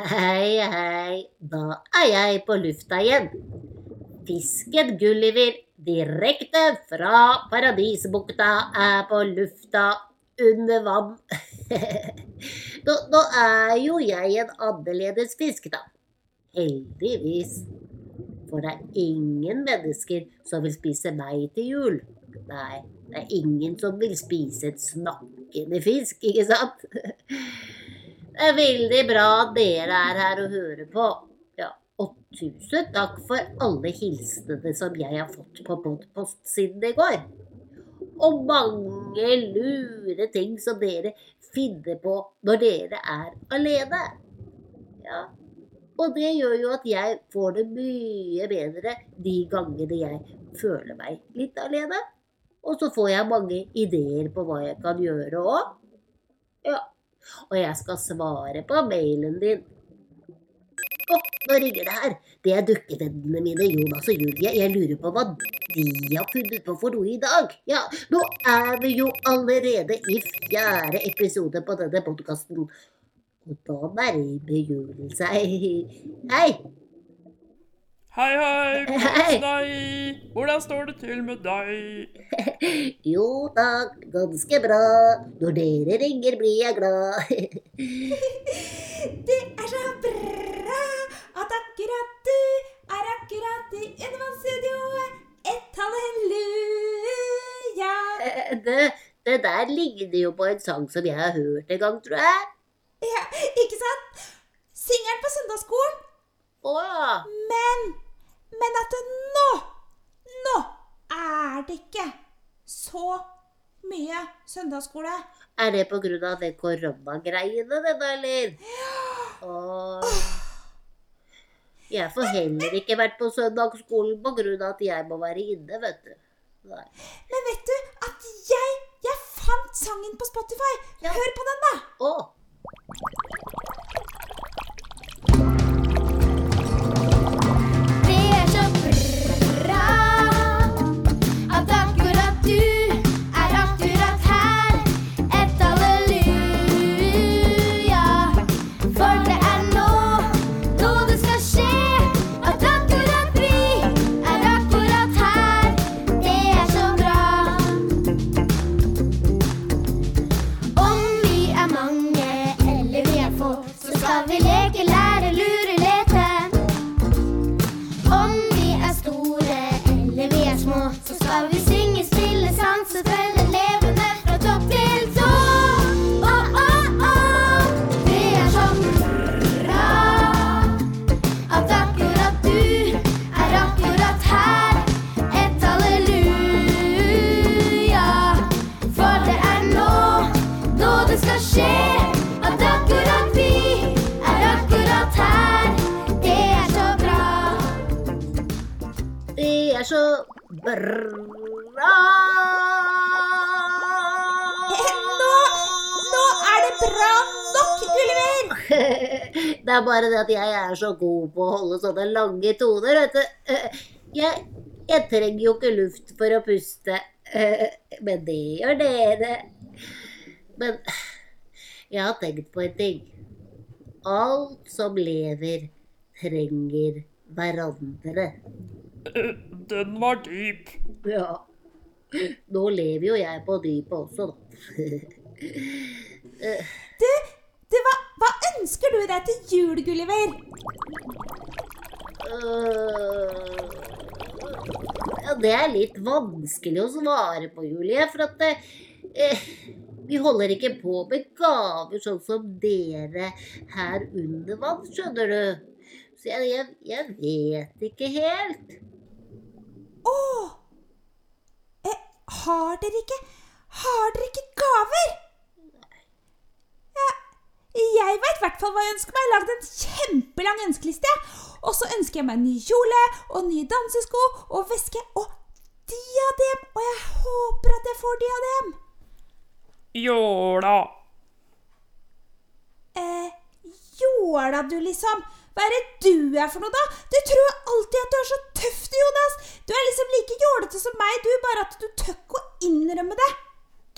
Hei, hei. Da er jeg på lufta igjen. Fisken Gulliver direkte fra Paradisbukta er på lufta under vann. nå, er jo jeg en annerledes fisk, da. Heldigvis. For det er ingen mennesker som vil spise meg til jul. Nei, det er ingen som vil spise et snakkende fisk, ikke sant? Det er veldig bra at dere er her og hører på. Ja, og tusen takk for alle hilsenene som jeg har fått på podpost siden i går. Og mange lure ting som dere finner på når dere er alene. Ja, og det gjør jo at jeg får det mye bedre de gangene jeg føler meg litt alene. Og så får jeg mange ideer på hva jeg kan gjøre òg. Ja. Og jeg skal svare på mailen din. Å, nå ringer det her. Det er dukkevennene mine Jonas og Julie. Jeg lurer på hva de har funnet på for noe i dag. Ja, nå er vi jo allerede i fjerde episode på denne podkasten. Og da nærmer julen seg. Hei! Hei, hei, Hei. hvordan? Hvordan står det til med deg? Jo takk, ganske bra. Når dere ringer, blir jeg glad. Det er så bra at akkurat du er akkurat i undervannsstudioet. Et halleluja. Det, det der ligner jo på en sang som jeg har hørt en gang, tror jeg. Ja, ikke sant? Synger den på søndagsskolen. Å ja. Men, men at nå, nå er det ikke så mye søndagsskole. Er det av det koronagreiene, det da, eller? Åh. Jeg får heller ikke vært på søndagsskolen av at jeg må være inne, vet du. Nei. Men vet du at jeg, jeg fant sangen på Spotify. Ja. Hør på den, da. Åh. Så bra. Nå, nå er det bra nok, Gulliver. Det er bare det at jeg er så god på å holde sånne lange toner, vet du. Jeg, jeg trenger jo ikke luft for å puste, men det gjør dere. Men jeg har tenkt på en ting. Alt som lever, trenger hverandre. Den var dyp. Ja. Nå lever jo jeg på dypet også, da. Du, du hva, hva ønsker du deg til jul, Gulliver? Uh, Ja, det er litt vanskelig å svare på, Julie. For at uh, vi holder ikke på med gaver sånn som dere her under vann, skjønner du. Så jeg, jeg, jeg vet ikke helt. Å! Eh, har dere ikke Har dere ikke gaver? Ja, jeg veit i hvert fall hva jeg ønsker meg. Jeg har lagd en kjempelang ønskeliste. Og så ønsker jeg meg en ny kjole og nye dansesko og veske og diadem. Og jeg håper at jeg får diadem. Jåla. Eh, jåla du, liksom. Hva er det du er for noe, da? Du tror alltid at du er så tøff, du, Jonas. Du er liksom like jålete som meg, du, bare at du tør ikke å innrømme det.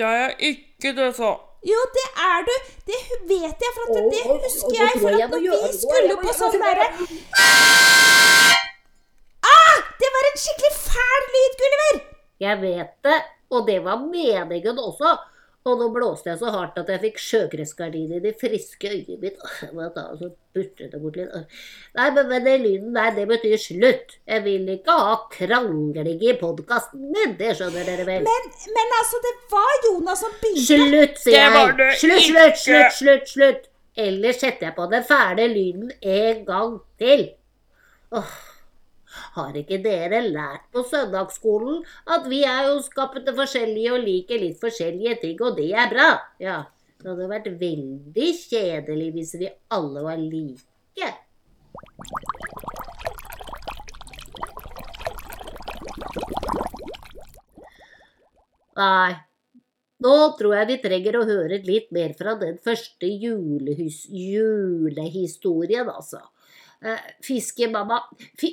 Det er jeg ikke det, så. Jo, det er du. Det vet jeg, for at det, husker jeg. For at når vi skulle på sånn noe. derre Ah! Det var en skikkelig fæl lyd, Gulliver! Jeg vet det, og det var meningen også. Og nå blåste jeg så hardt at jeg fikk sjøgressgardin i det friske øyet mitt. Så det bort litt. Nei, men, men det lyden der, det betyr slutt. Jeg vil ikke ha krangling i podkasten min, det skjønner dere vel. Men, men altså, det var Jonas som begynte. Slutt, sier jeg. det Slutt, slutt, slutt, slutt, slutt. Ellers setter jeg på den fæle lyden en gang til. Åh, har ikke dere lært på søndagsskolen at vi er jo skapt forskjellige og liker litt forskjellige ting, og det er bra? Ja, det hadde vært veldig kjedelig hvis vi alle var like. Nei, nå tror jeg vi trenger å høre litt mer fra den første julehus julehistorien, altså. Eh, fiskemamma Fi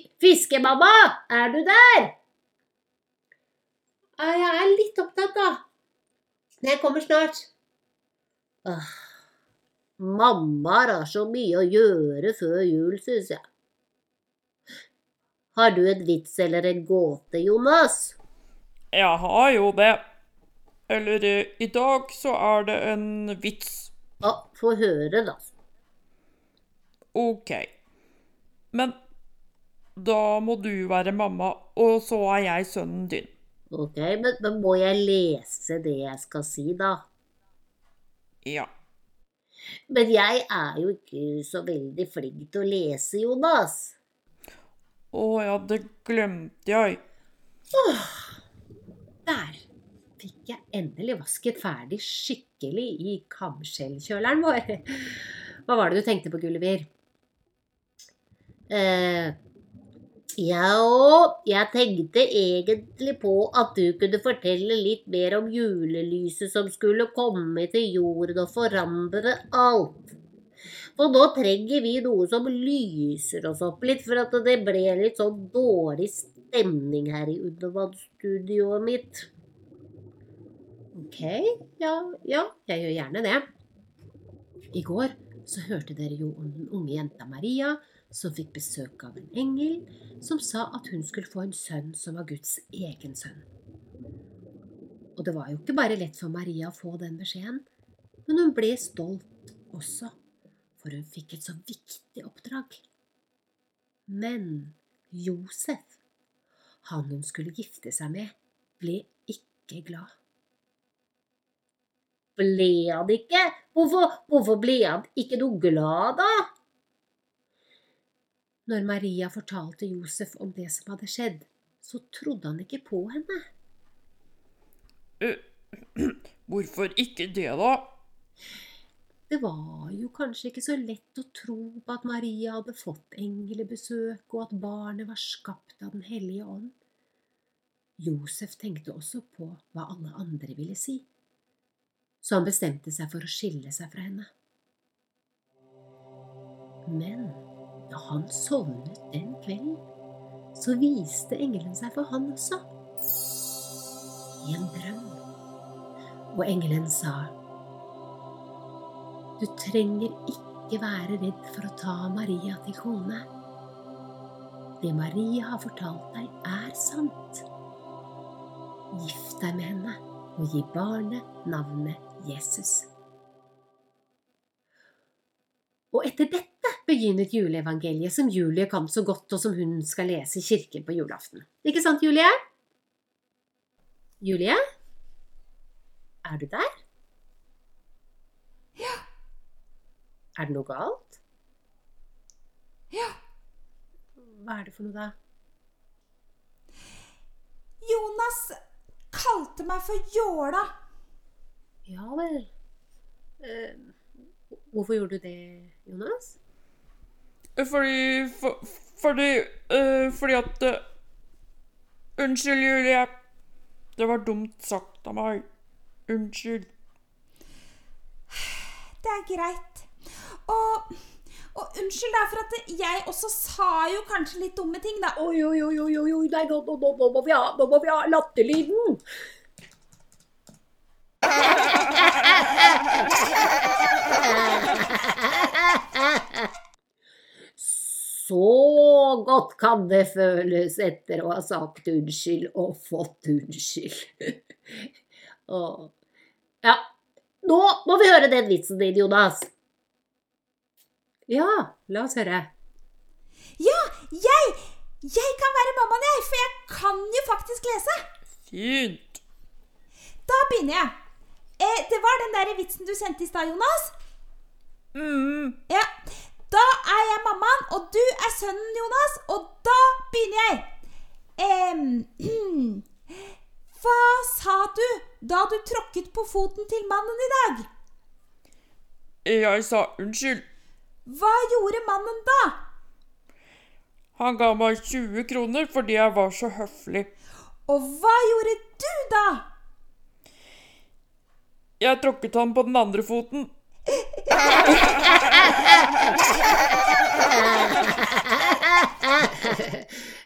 er du der? Jeg er litt opptatt, da. Men jeg kommer snart. Åh, mamma har så mye å gjøre før jul, syns jeg. Har du en vits eller en gåte, Jonas? Jeg har jo det. Eller i dag så er det en vits. Ja, få høre, da. Ok. Men da må du være mamma, og så er jeg sønnen din. Ok, men, men må jeg lese det jeg skal si, da? Ja. Men jeg er jo ikke så veldig flink til å lese, Jonas. Å ja, det glemte jeg. Der fikk jeg endelig vasket ferdig skikkelig i kamskjellkjøleren vår. Hva var det du tenkte på, Gulliver? Eh, ja, og jeg tenkte egentlig på at du kunne fortelle litt mer om julelyset som skulle komme til jorden og forandre alt. For nå trenger vi noe som lyser oss opp litt, for at det ble litt sånn dårlig stemning her i undervannsstudioet mitt. Ok, ja, ja, jeg gjør gjerne det. I går så hørte dere jo om den unge jenta Maria som fikk besøk av en engel som sa at hun skulle få en sønn som var Guds egen sønn. Og det var jo ikke bare lett for Maria å få den beskjeden, men hun ble stolt også, for hun fikk et så viktig oppdrag. Men Josef, han hun skulle gifte seg med, ble ikke glad. Ble han ikke? Hvorfor, hvorfor ble han ikke noe glad, da? Når Maria fortalte Josef om det som hadde skjedd, så trodde han ikke på henne. Eh, Hvorfor ikke det, da? Det var jo kanskje ikke så lett å tro på at Maria hadde fått englebesøk, og at barnet var skapt av Den hellige ånd. Josef tenkte også på hva alle andre ville si, så han bestemte seg for å skille seg fra henne. Men da han sovnet den kvelden, så viste engelen seg for han også, i en drøm. Og engelen sa, du trenger ikke være redd for å ta Maria til kone. Det Maria har fortalt deg, er sant. Gift deg med henne og gi barnet navnet Jesus. Og etter dette begynner juleevangeliet som Julie kan så godt, og som hun skal lese i kirken på julaften. Ikke sant, Julie? Julie? Er du der? Ja. Er det noe galt? Ja. Hva er det for noe, da? Jonas kalte meg for Jåla. Ja vel. Eh, hvorfor gjorde du det, Jonas? Fordi for, Fordi eh, Fordi at eh, Unnskyld, Julie. Det var dumt sagt av meg. Unnskyld. Det er greit. Og, og unnskyld da for at jeg også sa jo kanskje litt dumme ting, da. Oi, oi, oi, oi, oi, nei, nå, nå, nå, må vi ha, nå må ha latterlyden. Godt kan det føles etter å ha sagt unnskyld og fått unnskyld. og, Ja, nå må vi høre den vitsen din, Jonas. Ja, la oss høre. Ja, jeg! Jeg kan være mammaen, jeg, for jeg kan jo faktisk lese. Fint. Da begynner jeg. Eh, det var den der vitsen du sendte i stad, Jonas. Mm. Ja. Da er jeg mammaen, og du er sønnen, Jonas, og da begynner jeg. Um, hva sa du da du tråkket på foten til mannen i dag? Jeg sa unnskyld. Hva gjorde mannen da? Han ga meg 20 kroner fordi jeg var så høflig. Og hva gjorde du da? Jeg tråkket han på den andre foten.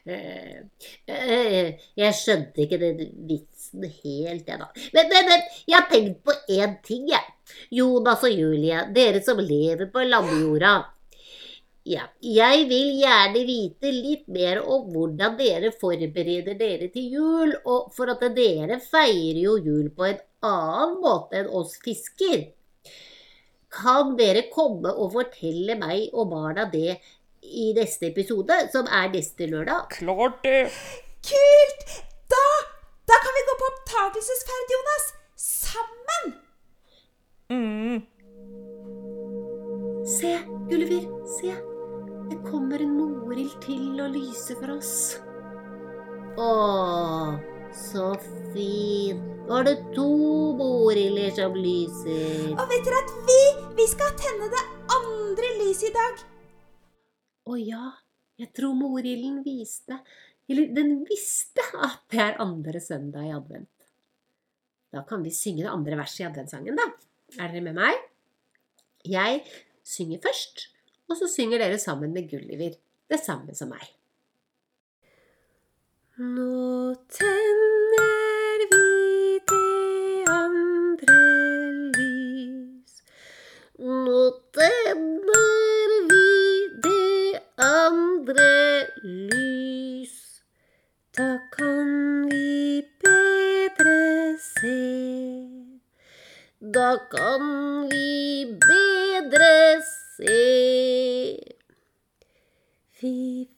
Eh, Jeg skjønte ikke den vitsen helt, jeg da. Men, men, men jeg har tenkt på én ting, jeg. Jonas og Julie, dere som lever på landjorda. Ja, jeg vil gjerne vite litt mer om hvordan dere forbereder dere til jul, og for at dere feirer jo jul på en annen måte enn oss fisker. Kan dere komme og fortelle meg og barna det i neste episode, som er neste lørdag? Klart det. Kult! Da, da kan vi gå på opptakelsesferd, Jonas. Sammen. Mm. Se, Gulliver, se. Det kommer en Morild til å lyse for oss. Å, så fint. Nå er det to Morilder som lyser. Og vet dere at vi, vi skal tenne det andre lyset i dag? Å ja, jeg tror Morilden viste Eller den visste at det er andre søndag i advent. Da kan vi synge det andre verset i adventsangen, da. Er dere med meg? Jeg synger først, og så synger dere sammen med Gulliver det samme som meg. Nå tenner tenner vi det andre lys. Da kan vi bedre se. Da kan vi bedre se. Vi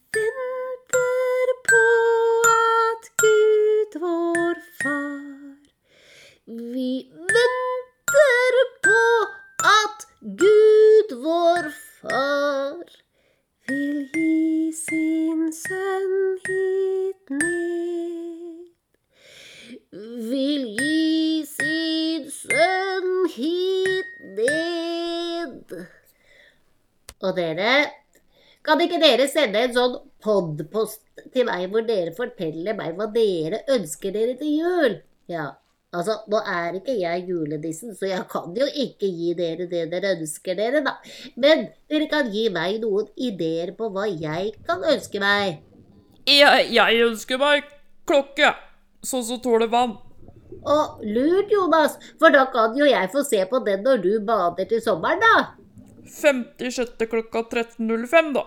sønn hit ned. vil gi sin sønn hit ned. Og dere, kan ikke dere sende en sånn podpost til meg hvor dere forteller meg hva dere ønsker dere til jul? Ja, altså, nå er ikke jeg julenissen, så jeg kan jo ikke gi dere det dere ønsker dere, da. Men dere kan gi meg noen ideer på hva jeg kan ønske meg. Jeg, jeg ønsker meg klokke, sånn som tåler vann. Å, lurt, Jonas, for da kan jo jeg få se på den når du bader til sommeren, da. 56. klokka 13.05, da.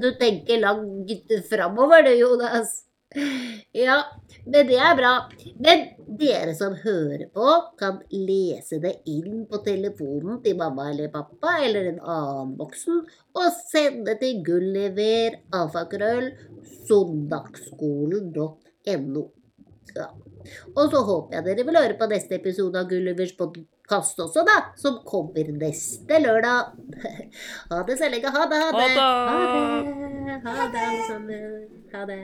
Du tenker langt framover, du, Jonas. Ja, men det er bra. Men dere som hører på, kan lese det inn på telefonen til mamma eller pappa eller en annen voksen, og sende til Gulliver, alfakrøll. Ja. Og så håper jeg dere vil høre på neste episode av Gullivers podkast også, da, som kommer neste lørdag. Ha det så lenge. Ha det, ha det. Ha det. det. Ha det, alle sammen. Ha det.